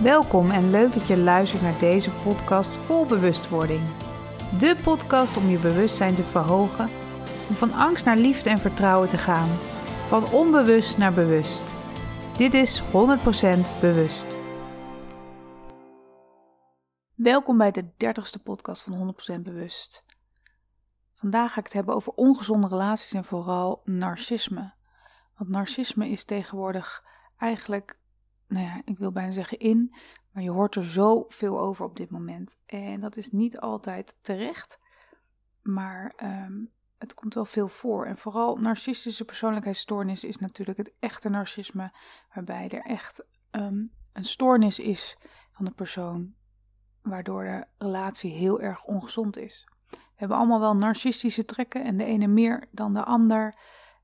Welkom en leuk dat je luistert naar deze podcast vol bewustwording. De podcast om je bewustzijn te verhogen, om van angst naar liefde en vertrouwen te gaan, van onbewust naar bewust. Dit is 100% bewust. Welkom bij de 30ste podcast van 100% bewust. Vandaag ga ik het hebben over ongezonde relaties en vooral narcisme. Want narcisme is tegenwoordig eigenlijk nou ja, ik wil bijna zeggen in, maar je hoort er zoveel over op dit moment. En dat is niet altijd terecht, maar ehm, het komt wel veel voor. En vooral narcistische persoonlijkheidsstoornis is natuurlijk het echte narcisme, waarbij er echt um, een stoornis is van de persoon, waardoor de relatie heel erg ongezond is. We hebben allemaal wel narcistische trekken en de ene meer dan de ander.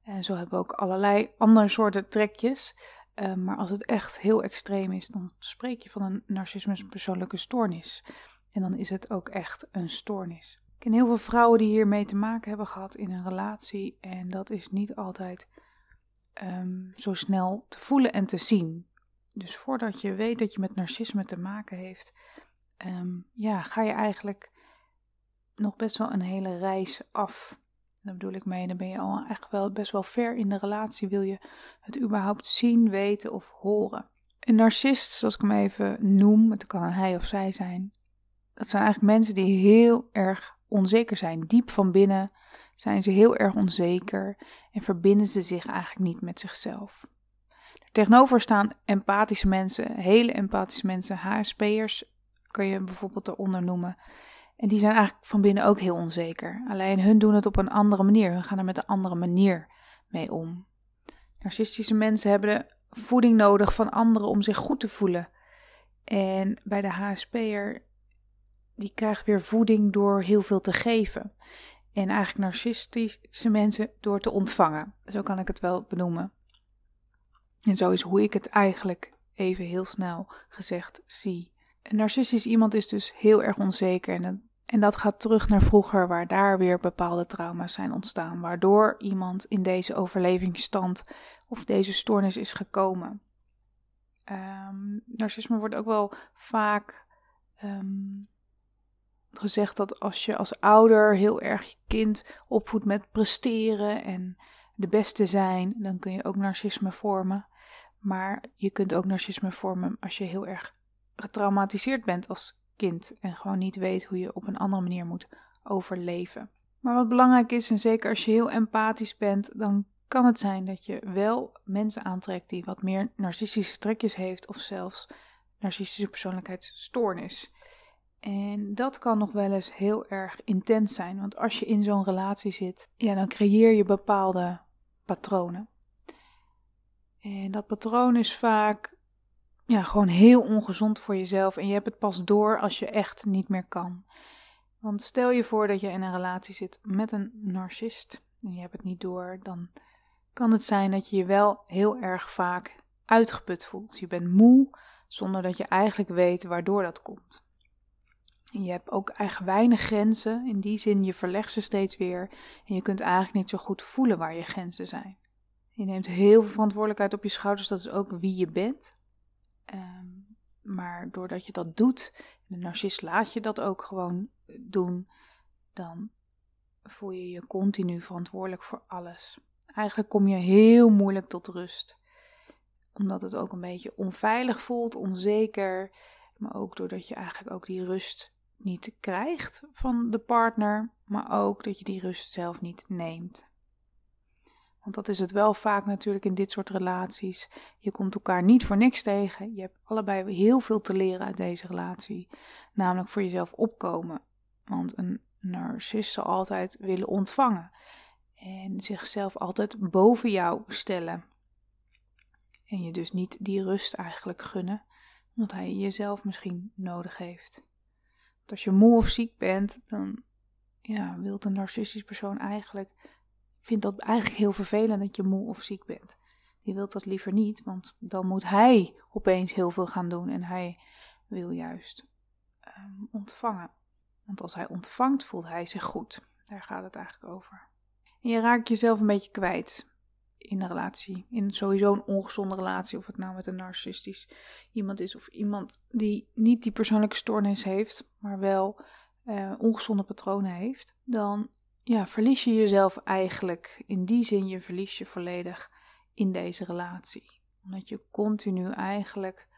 En zo hebben we ook allerlei andere soorten trekjes. Ehm, maar als het echt heel extreem is, dan spreek je van een narcisme persoonlijke stoornis. En dan is het ook echt een stoornis. Ik ken heel veel vrouwen die hiermee te maken hebben gehad in een relatie. En dat is niet altijd ehm, zo snel te voelen en te zien. Dus voordat je weet dat je met narcisme te maken heeft, ehm, ja, ga je eigenlijk nog best wel een hele reis af. Daar bedoel ik mee, dan ben je al echt wel best wel ver in de relatie. Wil je het überhaupt zien, weten of horen? Een narcist, zoals ik hem even noem, het kan een hij of zij zijn. Dat zijn eigenlijk mensen die heel erg onzeker zijn. Diep van binnen zijn ze heel erg onzeker en verbinden ze zich eigenlijk niet met zichzelf. tegenover staan empathische mensen, hele empathische mensen, HSP'ers kan je bijvoorbeeld eronder noemen. En die zijn eigenlijk van binnen ook heel onzeker. Alleen hun doen het op een andere manier. Hun gaan er met een andere manier mee om. Narcistische mensen hebben de voeding nodig van anderen om zich goed te voelen. En bij de HSP'er, die krijgt weer voeding door heel veel te geven. En eigenlijk narcistische mensen door te ontvangen. Zo kan ik het wel benoemen. En zo is hoe ik het eigenlijk even heel snel gezegd zie. Een narcistisch iemand is dus heel erg onzeker en en dat gaat terug naar vroeger, waar daar weer bepaalde trauma's zijn ontstaan, waardoor iemand in deze overlevingsstand of deze stoornis is gekomen. Um, narcisme wordt ook wel vaak um, gezegd dat als je als ouder heel erg je kind opvoedt met presteren en de beste zijn, dan kun je ook narcisme vormen. Maar je kunt ook narcisme vormen als je heel erg getraumatiseerd bent als kind en gewoon niet weet hoe je op een andere manier moet overleven. Maar wat belangrijk is, en zeker als je heel empathisch bent, dan kan het zijn dat je wel mensen aantrekt die wat meer narcistische trekjes heeft of zelfs narcistische persoonlijkheidsstoornis. En dat kan nog wel eens heel erg intens zijn, want als je in zo'n relatie zit, ja, dan creëer je bepaalde patronen. En dat patroon is vaak ja, gewoon heel ongezond voor jezelf. En je hebt het pas door als je echt niet meer kan. Want stel je voor dat je in een relatie zit met een narcist en je hebt het niet door, dan kan het zijn dat je je wel heel erg vaak uitgeput voelt. Je bent moe zonder dat je eigenlijk weet waardoor dat komt. En je hebt ook echt weinig grenzen. In die zin, je verlegt ze steeds weer. En je kunt eigenlijk niet zo goed voelen waar je grenzen zijn. Je neemt heel veel verantwoordelijkheid op je schouders. Dat is ook wie je bent. Ehm, maar doordat je dat doet, de narcist laat je dat ook gewoon doen, dan voel je je continu verantwoordelijk voor alles. Eigenlijk kom je heel moeilijk tot rust. Omdat het ook een beetje onveilig voelt, onzeker. Maar ook doordat je eigenlijk ook die rust niet krijgt van de partner. Maar ook dat je die rust zelf niet neemt. Want dat is het wel vaak natuurlijk in dit soort relaties. Je komt elkaar niet voor niks tegen. Je hebt allebei heel veel te leren uit deze relatie. Namelijk voor jezelf opkomen. Want een narcist zal altijd willen ontvangen. En zichzelf altijd boven jou stellen. En je dus niet die rust eigenlijk gunnen. Omdat hij jezelf misschien nodig heeft. Want als je moe of ziek bent, dan ja, wil een narcistisch persoon eigenlijk vindt dat eigenlijk heel vervelend dat je moe of ziek bent. Die wil dat liever niet, want dan moet hij opeens heel veel gaan doen en hij wil juist ehm, ontvangen. Want als hij ontvangt, voelt hij zich goed. Daar gaat het eigenlijk over. En je raakt jezelf een beetje kwijt. in een relatie, in sowieso een ongezonde relatie, of het nou met een narcistisch iemand is of iemand die niet die persoonlijke stoornis heeft, maar wel uh, ongezonde patronen heeft, dan ja, verlies je jezelf eigenlijk. In die zin, je verlies je volledig in deze relatie. Omdat je continu eigenlijk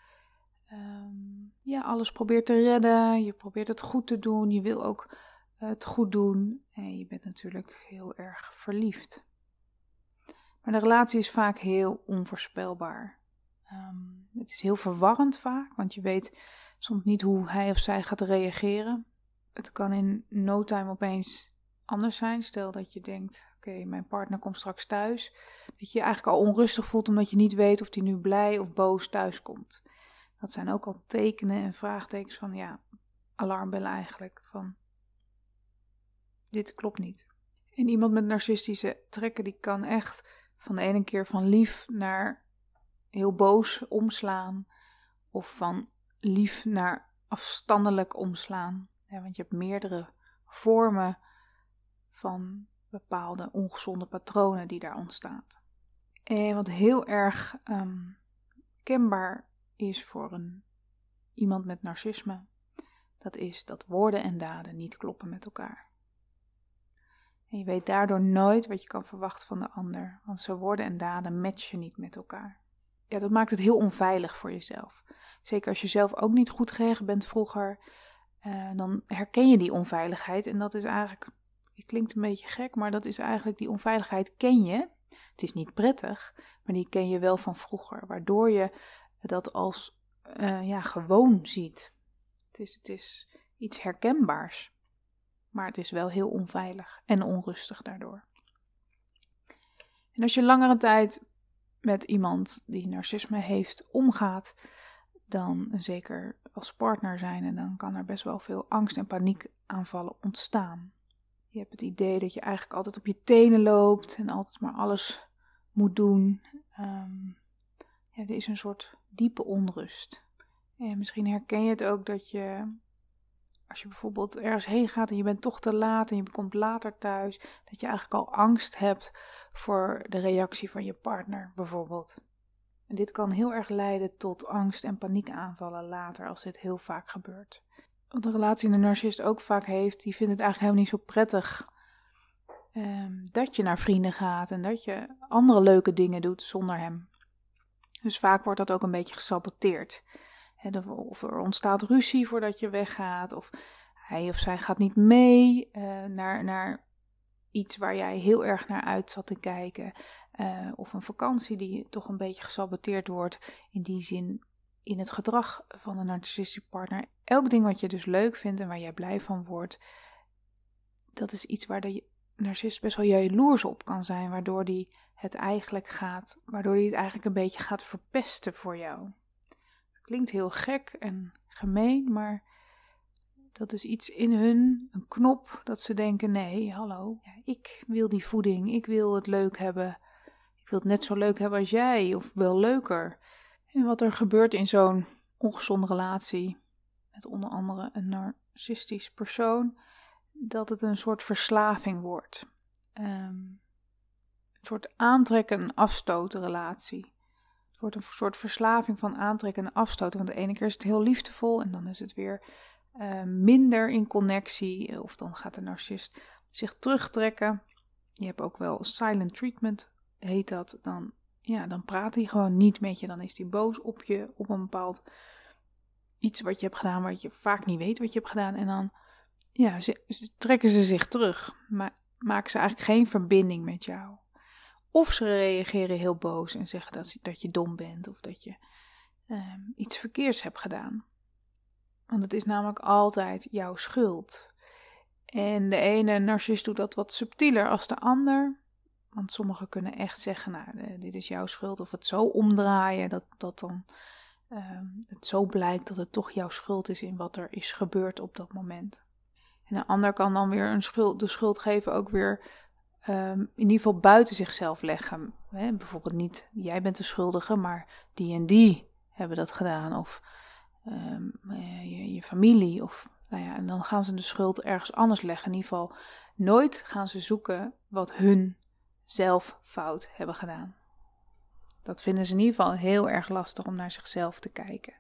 ehm, ja, alles probeert te redden. Je probeert het goed te doen. Je wil ook het goed doen. En je bent natuurlijk heel erg verliefd. Maar de relatie is vaak heel onvoorspelbaar. Um, het is heel verwarrend vaak, want je weet soms niet hoe hij of zij gaat reageren. Het kan in no time opeens anders zijn. Stel dat je denkt: oké, mijn partner komt straks thuis. Dat je je eigenlijk al onrustig voelt omdat je niet weet of hij nu blij of boos thuis komt. Dat zijn ook al tekenen en vraagtekens van ja, alarmbellen eigenlijk. Van dit klopt niet. En iemand met narcistische trekken, die kan echt van de ene keer van lief naar heel boos omslaan. Of van lief naar afstandelijk omslaan. Ja, want je hebt meerdere vormen van bepaalde ongezonde patronen die daar ontstaan. En wat heel erg um, kenbaar is voor een, iemand met narcisme, dat is dat woorden en daden niet kloppen met elkaar. En je weet daardoor nooit wat je kan verwachten van de ander, want zijn woorden en daden matchen niet met elkaar. Ja, dat maakt het heel onveilig voor jezelf. Zeker als je zelf ook niet goed bent vroeger, uh, dan herken je die onveiligheid en dat is eigenlijk het klinkt een beetje gek, maar dat is eigenlijk die onveiligheid ken je. Het is niet prettig, maar die ken je wel van vroeger, waardoor je dat als uh, ja, gewoon ziet. Het is, het is iets herkenbaars, maar het is wel heel onveilig en onrustig daardoor. En als je langere tijd met iemand die narcisme heeft omgaat, dan zeker als partner zijn en dan kan er best wel veel angst en paniekaanvallen ontstaan. Je hebt het idee dat je eigenlijk altijd op je tenen loopt en altijd maar alles moet doen. Um, ja, er is een soort diepe onrust. En misschien herken je het ook dat je, als je bijvoorbeeld ergens heen gaat en je bent toch te laat en je komt later thuis, dat je eigenlijk al angst hebt voor de reactie van je partner, bijvoorbeeld. En dit kan heel erg leiden tot angst- en paniekaanvallen later als dit heel vaak gebeurt wat relatie een narcist ook vaak heeft, die vindt het eigenlijk helemaal niet zo prettig um, dat je naar vrienden gaat en dat je andere leuke dingen doet zonder hem. Dus vaak wordt dat ook een beetje gesaboteerd. of er ontstaat ruzie voordat je weggaat, of hij of zij gaat niet mee uh, naar, naar iets waar jij heel erg naar uit zat te kijken. Uh, of een vakantie die toch een beetje gesaboteerd wordt. In die zin in het gedrag van een narcistische partner. Elk ding wat je dus leuk vindt en waar jij blij van wordt, dat is iets waar de narcist best wel jaloers op kan zijn, waardoor die het eigenlijk gaat, waardoor hij het eigenlijk een beetje gaat verpesten voor jou. klinkt heel gek en gemeen, maar dat is iets in hun, een knop, dat ze denken: nee, hallo, ja, ik wil die voeding, ik wil het leuk hebben, ik wil het net zo leuk hebben als jij, of wel leuker. En wat er gebeurt in zo'n ongezonde relatie, met onder andere een narcistisch persoon, dat het een soort verslaving wordt. Um, een soort aantrekken- en afstoten relatie. Het wordt een soort verslaving van aantrekken en afstoten. Want de ene keer is het heel liefdevol en dan is het weer uh, minder in connectie. Of dan gaat de narcist zich terugtrekken. Je hebt ook wel silent treatment, heet dat. Dan ja, dan praat hij gewoon niet met je. Dan is hij boos op je, op een bepaald iets wat je hebt gedaan, wat je vaak niet weet wat je hebt gedaan. En dan ja, ze, trekken ze zich terug, maar maken ze eigenlijk geen verbinding met jou. Of ze reageren heel boos en zeggen dat, dat je dom bent of dat je ehm, iets verkeerds hebt gedaan. Want het is namelijk altijd jouw schuld. En de ene narcist doet dat wat subtieler als de ander. Want sommigen kunnen echt zeggen, nou, eh, dit is jouw schuld. Of het zo omdraaien dat, dat dan uh, het zo blijkt dat het toch jouw schuld is in wat er is gebeurd op dat moment. En een ander kan dan weer een schuld, de schuld geven ook weer um, in ieder geval buiten zichzelf leggen. Hè? Bijvoorbeeld niet, jij bent de schuldige, maar die en die hebben dat gedaan. Of um, je, je familie. Of, nou ja, en dan gaan ze de schuld ergens anders leggen. In ieder geval nooit gaan ze zoeken wat hun zelf fout hebben gedaan. Dat vinden ze in ieder geval heel erg lastig om naar zichzelf te kijken.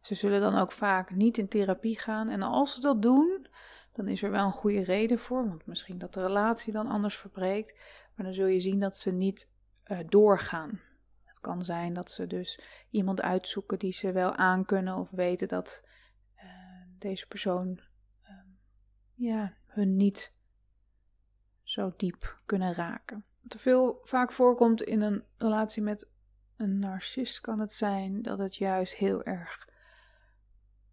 Ze zullen dan ook vaak niet in therapie gaan. En als ze dat doen, dan is er wel een goede reden voor. Want misschien dat de relatie dan anders verbreekt. Maar dan zul je zien dat ze niet uh, doorgaan. Het kan zijn dat ze dus iemand uitzoeken die ze wel aankunnen. Of weten dat uh, deze persoon uh, ja, hun niet zo diep kunnen raken. Er veel vaak voorkomt in een relatie met een narcist kan het zijn dat het juist heel erg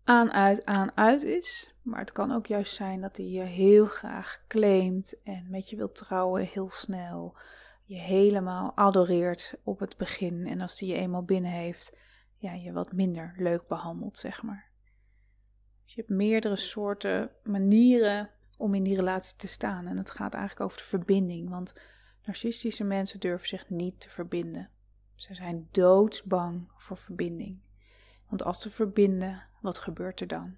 aan, uit, aan, uit is. Maar het kan ook juist zijn dat hij je heel graag claimt en met je wil trouwen heel snel. Je helemaal adoreert op het begin. En als hij je eenmaal binnen heeft, ja, je wat minder leuk behandelt, zeg maar. Dus je hebt meerdere soorten manieren om in die relatie te staan. En het gaat eigenlijk over de verbinding. Want narcistische mensen durven zich niet te verbinden. Ze zijn doodsbang voor verbinding. Want als ze verbinden, wat gebeurt er dan?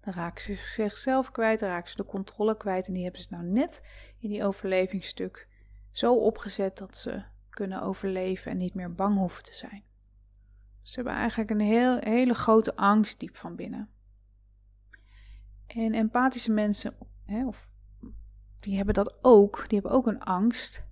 Dan raken ze zichzelf kwijt, raken ze de controle kwijt. En die hebben ze nou net in die overlevingsstuk zo opgezet dat ze kunnen overleven en niet meer bang hoeven te zijn. Ze hebben eigenlijk een heel, hele grote angst diep van binnen. En empathische mensen, hè, of, die hebben dat ook, die hebben ook een angst.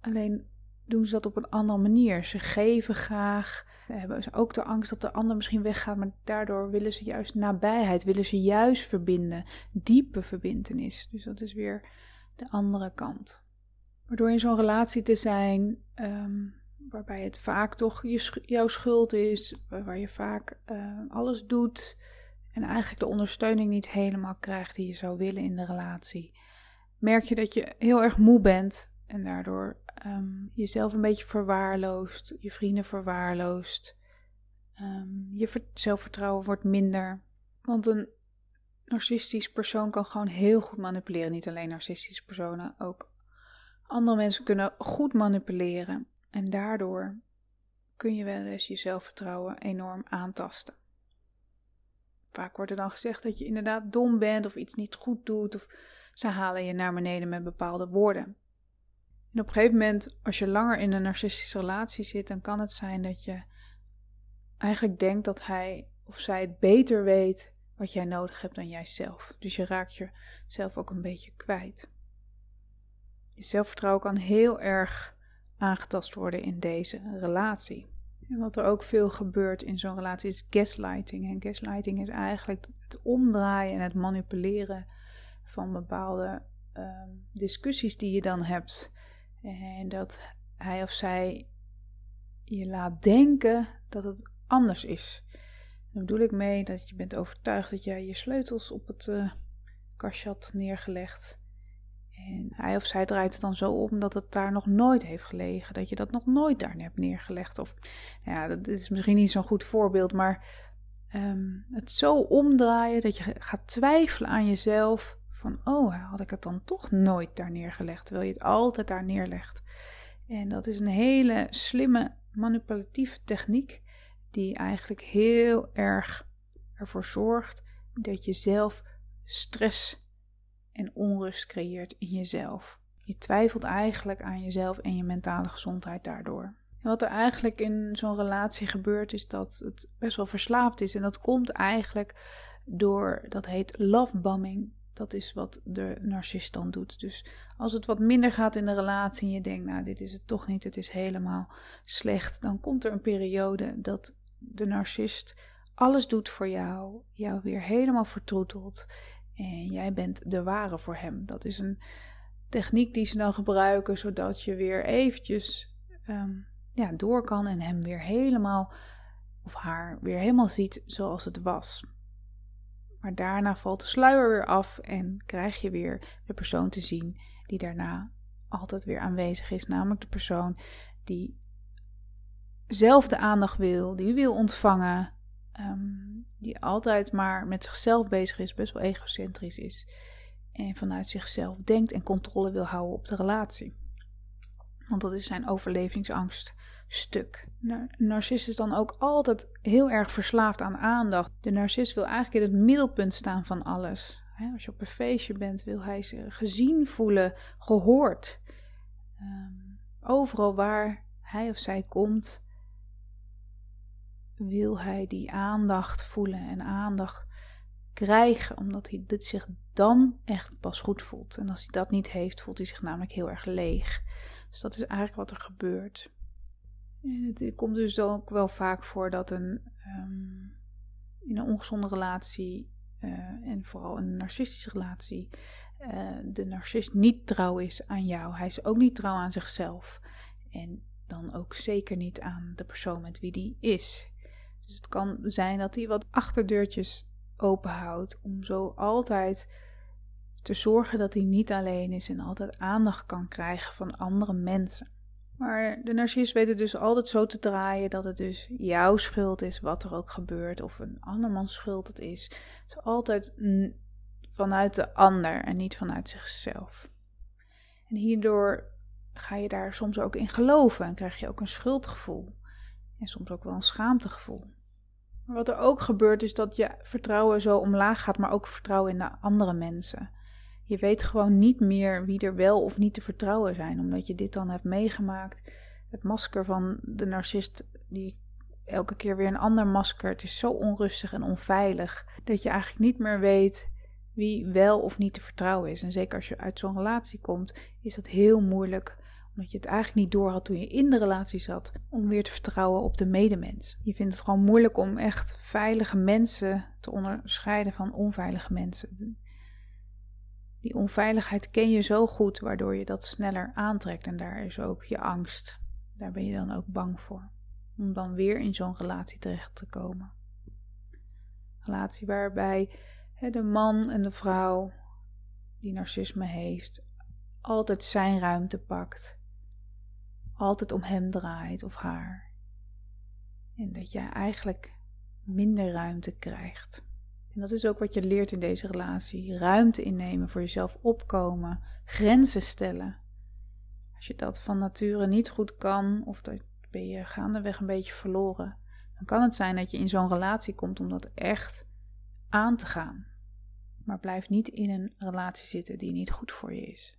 Alleen doen ze dat op een andere manier. Ze geven graag, hebben ze ook de angst dat de ander misschien weggaat, maar daardoor willen ze juist nabijheid, willen ze juist verbinden, diepe verbindenis. Dus dat is weer de andere kant. Maar door in zo'n relatie te zijn, ehm, waarbij het vaak toch jouw schuld is, waar je vaak uh, alles doet en eigenlijk de ondersteuning niet helemaal krijgt die je zou willen in de relatie, merk je dat je heel erg moe bent en daardoor um, jezelf een beetje verwaarloost, je vrienden verwaarloost. Um, je zelfvertrouwen wordt minder. Want een narcistisch persoon kan gewoon heel goed manipuleren. Niet alleen narcistische personen, ook andere mensen kunnen goed manipuleren. En daardoor kun je wel eens je zelfvertrouwen enorm aantasten. Vaak wordt er dan gezegd dat je inderdaad dom bent of iets niet goed doet. Of ze halen je naar beneden met bepaalde woorden. En op een gegeven moment, als je langer in een narcistische relatie zit, dan kan het zijn dat je eigenlijk denkt dat hij of zij het beter weet wat jij nodig hebt dan jijzelf. Dus je raakt jezelf ook een beetje kwijt. Je zelfvertrouwen kan heel erg aangetast worden in deze relatie. En wat er ook veel gebeurt in zo'n relatie is gaslighting. En gaslighting is eigenlijk het omdraaien en het manipuleren van bepaalde uh, discussies die je dan hebt. En dat hij of zij je laat denken dat het anders is. Daar bedoel ik mee dat je bent overtuigd dat jij je sleutels op het uh, kastje had neergelegd. En hij of zij draait het dan zo om dat het daar nog nooit heeft gelegen. Dat je dat nog nooit daar hebt neergelegd. Of ja, dat is misschien niet zo'n goed voorbeeld, maar ehm, het zo omdraaien dat je gaat twijfelen aan jezelf van, oh, had ik het dan toch nooit daar neergelegd, terwijl je het altijd daar neerlegt. En dat is een hele slimme manipulatieve techniek, die eigenlijk heel erg ervoor zorgt dat je zelf stress en onrust creëert in jezelf. Je twijfelt eigenlijk aan jezelf en je mentale gezondheid daardoor. En wat er eigenlijk in zo'n relatie gebeurt, is dat het best wel verslaafd is. En dat komt eigenlijk door, dat heet love bombing. Dat is wat de narcist dan doet. Dus als het wat minder gaat in de relatie en je denkt, nou, dit is het toch niet, het is helemaal slecht, dan komt er een periode dat de narcist alles doet voor jou, jou weer helemaal vertroetelt en jij bent de ware voor hem. Dat is een techniek die ze dan gebruiken, zodat je weer eventjes ehm, ja, door kan en hem weer helemaal of haar weer helemaal ziet zoals het was. Maar daarna valt de sluier weer af en krijg je weer de persoon te zien die daarna altijd weer aanwezig is. Namelijk de persoon die zelf de aandacht wil, die wil ontvangen, ehm, die altijd maar met zichzelf bezig is, best wel egocentrisch is. En vanuit zichzelf denkt en controle wil houden op de relatie. Want dat is zijn overlevingsangst stuk. Een narcist is dan ook altijd heel erg verslaafd aan aandacht. De narcist wil eigenlijk in het middelpunt staan van alles. Als je op een feestje bent, wil hij zich gezien voelen, gehoord. Ehm, overal waar hij of zij komt, wil hij die aandacht voelen en aandacht krijgen, omdat hij dit zich dan echt pas goed voelt. En als hij dat niet heeft, voelt hij zich namelijk heel erg leeg. Dus dat is eigenlijk wat er gebeurt. En het komt dus ook wel vaak voor dat een, um, in een ongezonde relatie uh, en vooral een narcistische relatie uh, de narcist niet trouw is aan jou. Hij is ook niet trouw aan zichzelf. En dan ook zeker niet aan de persoon met wie die is. Dus het kan zijn dat hij wat achterdeurtjes openhoudt om zo altijd te zorgen dat hij niet alleen is en altijd aandacht kan krijgen van andere mensen. Maar de narcist weet het dus altijd zo te draaien dat het dus jouw schuld is wat er ook gebeurt, of een andermans schuld het is. Het is altijd vanuit de ander en niet vanuit zichzelf. En hierdoor ga je daar soms ook in geloven en krijg je ook een schuldgevoel en soms ook wel een schaamtegevoel. Maar wat er ook gebeurt is dat je vertrouwen zo omlaag gaat, maar ook vertrouwen in de andere mensen. Je weet gewoon niet meer wie er wel of niet te vertrouwen zijn, omdat je dit dan hebt meegemaakt. Het masker van de narcist, die elke keer weer een ander masker. Het is zo onrustig en onveilig dat je eigenlijk niet meer weet wie wel of niet te vertrouwen is. En zeker als je uit zo'n relatie komt, is dat heel moeilijk omdat je het eigenlijk niet door had toen je in de relatie zat, om weer te vertrouwen op de medemens. Je vindt het gewoon moeilijk om echt veilige mensen te onderscheiden van onveilige mensen. Die onveiligheid ken je zo goed, waardoor je dat sneller aantrekt. En daar is ook je angst. Daar ben je dan ook bang voor. Om dan weer in zo'n relatie terecht te komen. relatie waarbij hè, de man en de vrouw die narcisme heeft, altijd zijn ruimte pakt altijd om hem draait of haar. En dat jij eigenlijk minder ruimte krijgt. En dat is ook wat je leert in deze relatie. Ruimte innemen, voor jezelf opkomen, grenzen stellen. Als je dat van nature niet goed kan, of dat ben je gaandeweg een beetje verloren, dan kan het zijn dat je in zo'n relatie komt om dat echt aan te gaan. Maar blijf niet in een relatie zitten die niet goed voor je is.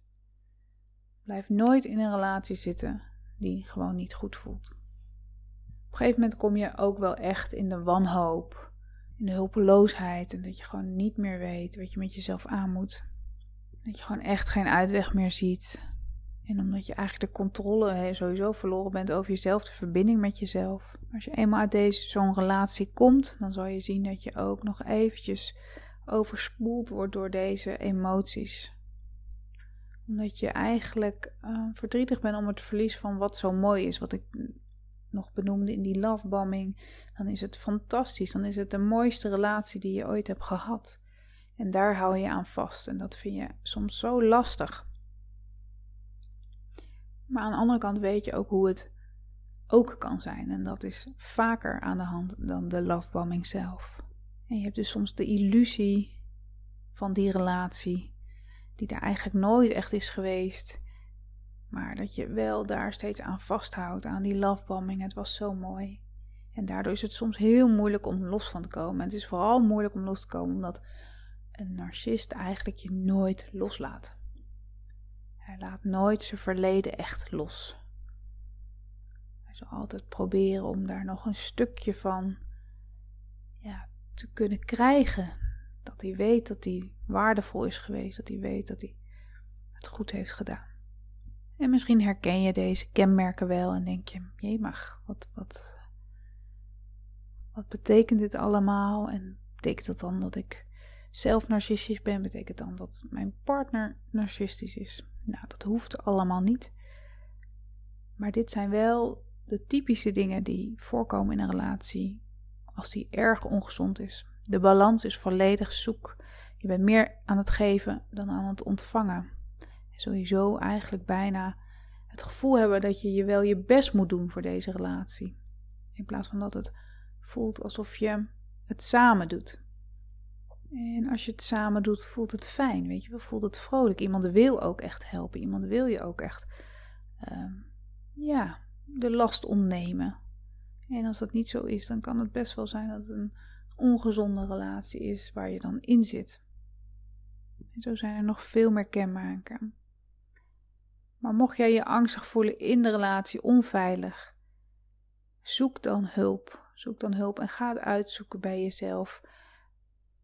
Blijf nooit in een relatie zitten die gewoon niet goed voelt. Op een gegeven moment kom je ook wel echt in de wanhoop, in de hulpeloosheid en dat je gewoon niet meer weet wat je met jezelf aan moet. Dat je gewoon echt geen uitweg meer ziet. En omdat je eigenlijk de controle sowieso verloren bent over jezelf, de verbinding met jezelf. Als je eenmaal uit deze zo'n relatie komt, dan zal je zien dat je ook nog eventjes overspoeld wordt door deze emoties omdat je eigenlijk uh, verdrietig bent om het verlies van wat zo mooi is. Wat ik nog benoemde in die lovebombing. Dan is het fantastisch. Dan is het de mooiste relatie die je ooit hebt gehad. En daar hou je aan vast. En dat vind je soms zo lastig. Maar aan de andere kant weet je ook hoe het ook kan zijn. En dat is vaker aan de hand dan de lovebombing zelf. En je hebt dus soms de illusie van die relatie die er eigenlijk nooit echt is geweest. Maar dat je wel daar steeds aan vasthoudt, aan die lovebombing. Het was zo mooi. En daardoor is het soms heel moeilijk om los van te komen. En het is vooral moeilijk om los te komen omdat een narcist eigenlijk je nooit loslaat. Hij laat nooit zijn verleden echt los. Hij zal altijd proberen om daar nog een stukje van ja, te kunnen krijgen. Dat hij weet dat hij waardevol is geweest. Dat hij weet dat hij het goed heeft gedaan. En misschien herken je deze kenmerken wel en denk je: jee, mag, wat, wat, wat betekent dit allemaal? En betekent dat dan dat ik zelf narcistisch ben? Betekent dan dat mijn partner narcistisch is? Nou, dat hoeft allemaal niet. Maar dit zijn wel de typische dingen die voorkomen in een relatie als die erg ongezond is. De balans is volledig zoek. Je bent meer aan het geven dan aan het ontvangen. sowieso eigenlijk bijna het gevoel hebben dat je je wel je best moet doen voor deze relatie. In plaats van dat het voelt alsof je het samen doet. En als je het samen doet, voelt het fijn. Weet je, we voelt het vrolijk. Iemand wil ook echt helpen. Iemand wil je ook echt, uh, ja, de last ontnemen. En als dat niet zo is, dan kan het best wel zijn dat het een ongezonde relatie is waar je dan in zit. En zo zijn er nog veel meer kenmerken. Maar mocht jij je angstig voelen in de relatie, onveilig, zoek dan hulp. Zoek dan hulp en ga uitzoeken bij jezelf.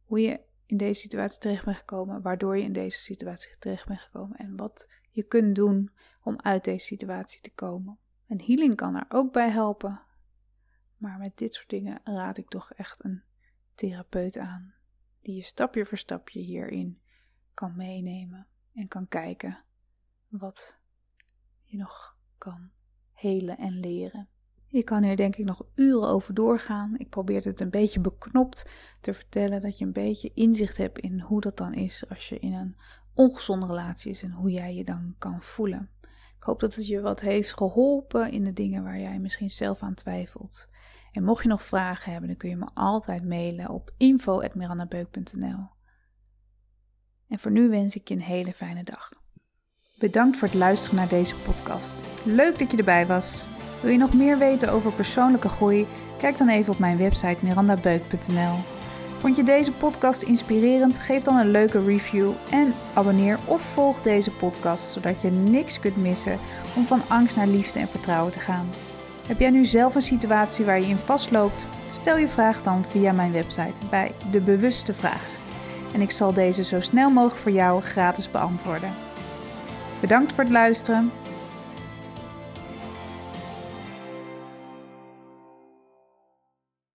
Hoe je in deze situatie terecht bent gekomen, waardoor je in deze situatie terecht bent gekomen en wat je kunt doen om uit deze situatie te komen. En healing kan er ook bij helpen. Maar met dit soort dingen raad ik toch echt een therapeut aan, die je stapje voor stapje hierin kan meenemen en kan kijken wat je nog kan helen en leren. Je kan hier denk ik nog uren over doorgaan. Ik probeer het een beetje beknopt te vertellen, dat je een beetje inzicht hebt in hoe dat dan is als je in een ongezonde relatie is en hoe jij je dan kan voelen. Ik hoop dat het je wat heeft geholpen in de dingen waar jij misschien zelf aan twijfelt. En mocht je nog vragen hebben, dan kun je me altijd mailen op info.mirandabeuk.nl. En voor nu wens ik je een hele fijne dag. Bedankt voor het luisteren naar deze podcast. Leuk dat je erbij was. Wil je nog meer weten over persoonlijke groei? Kijk dan even op mijn website mirandabeuk.nl. Vond je deze podcast inspirerend? Geef dan een leuke review en abonneer of volg deze podcast zodat je niks kunt missen om van angst naar liefde en vertrouwen te gaan. Heb jij nu zelf een situatie waar je in vastloopt? Stel je vraag dan via mijn website bij De Bewuste Vraag. En ik zal deze zo snel mogelijk voor jou gratis beantwoorden. Bedankt voor het luisteren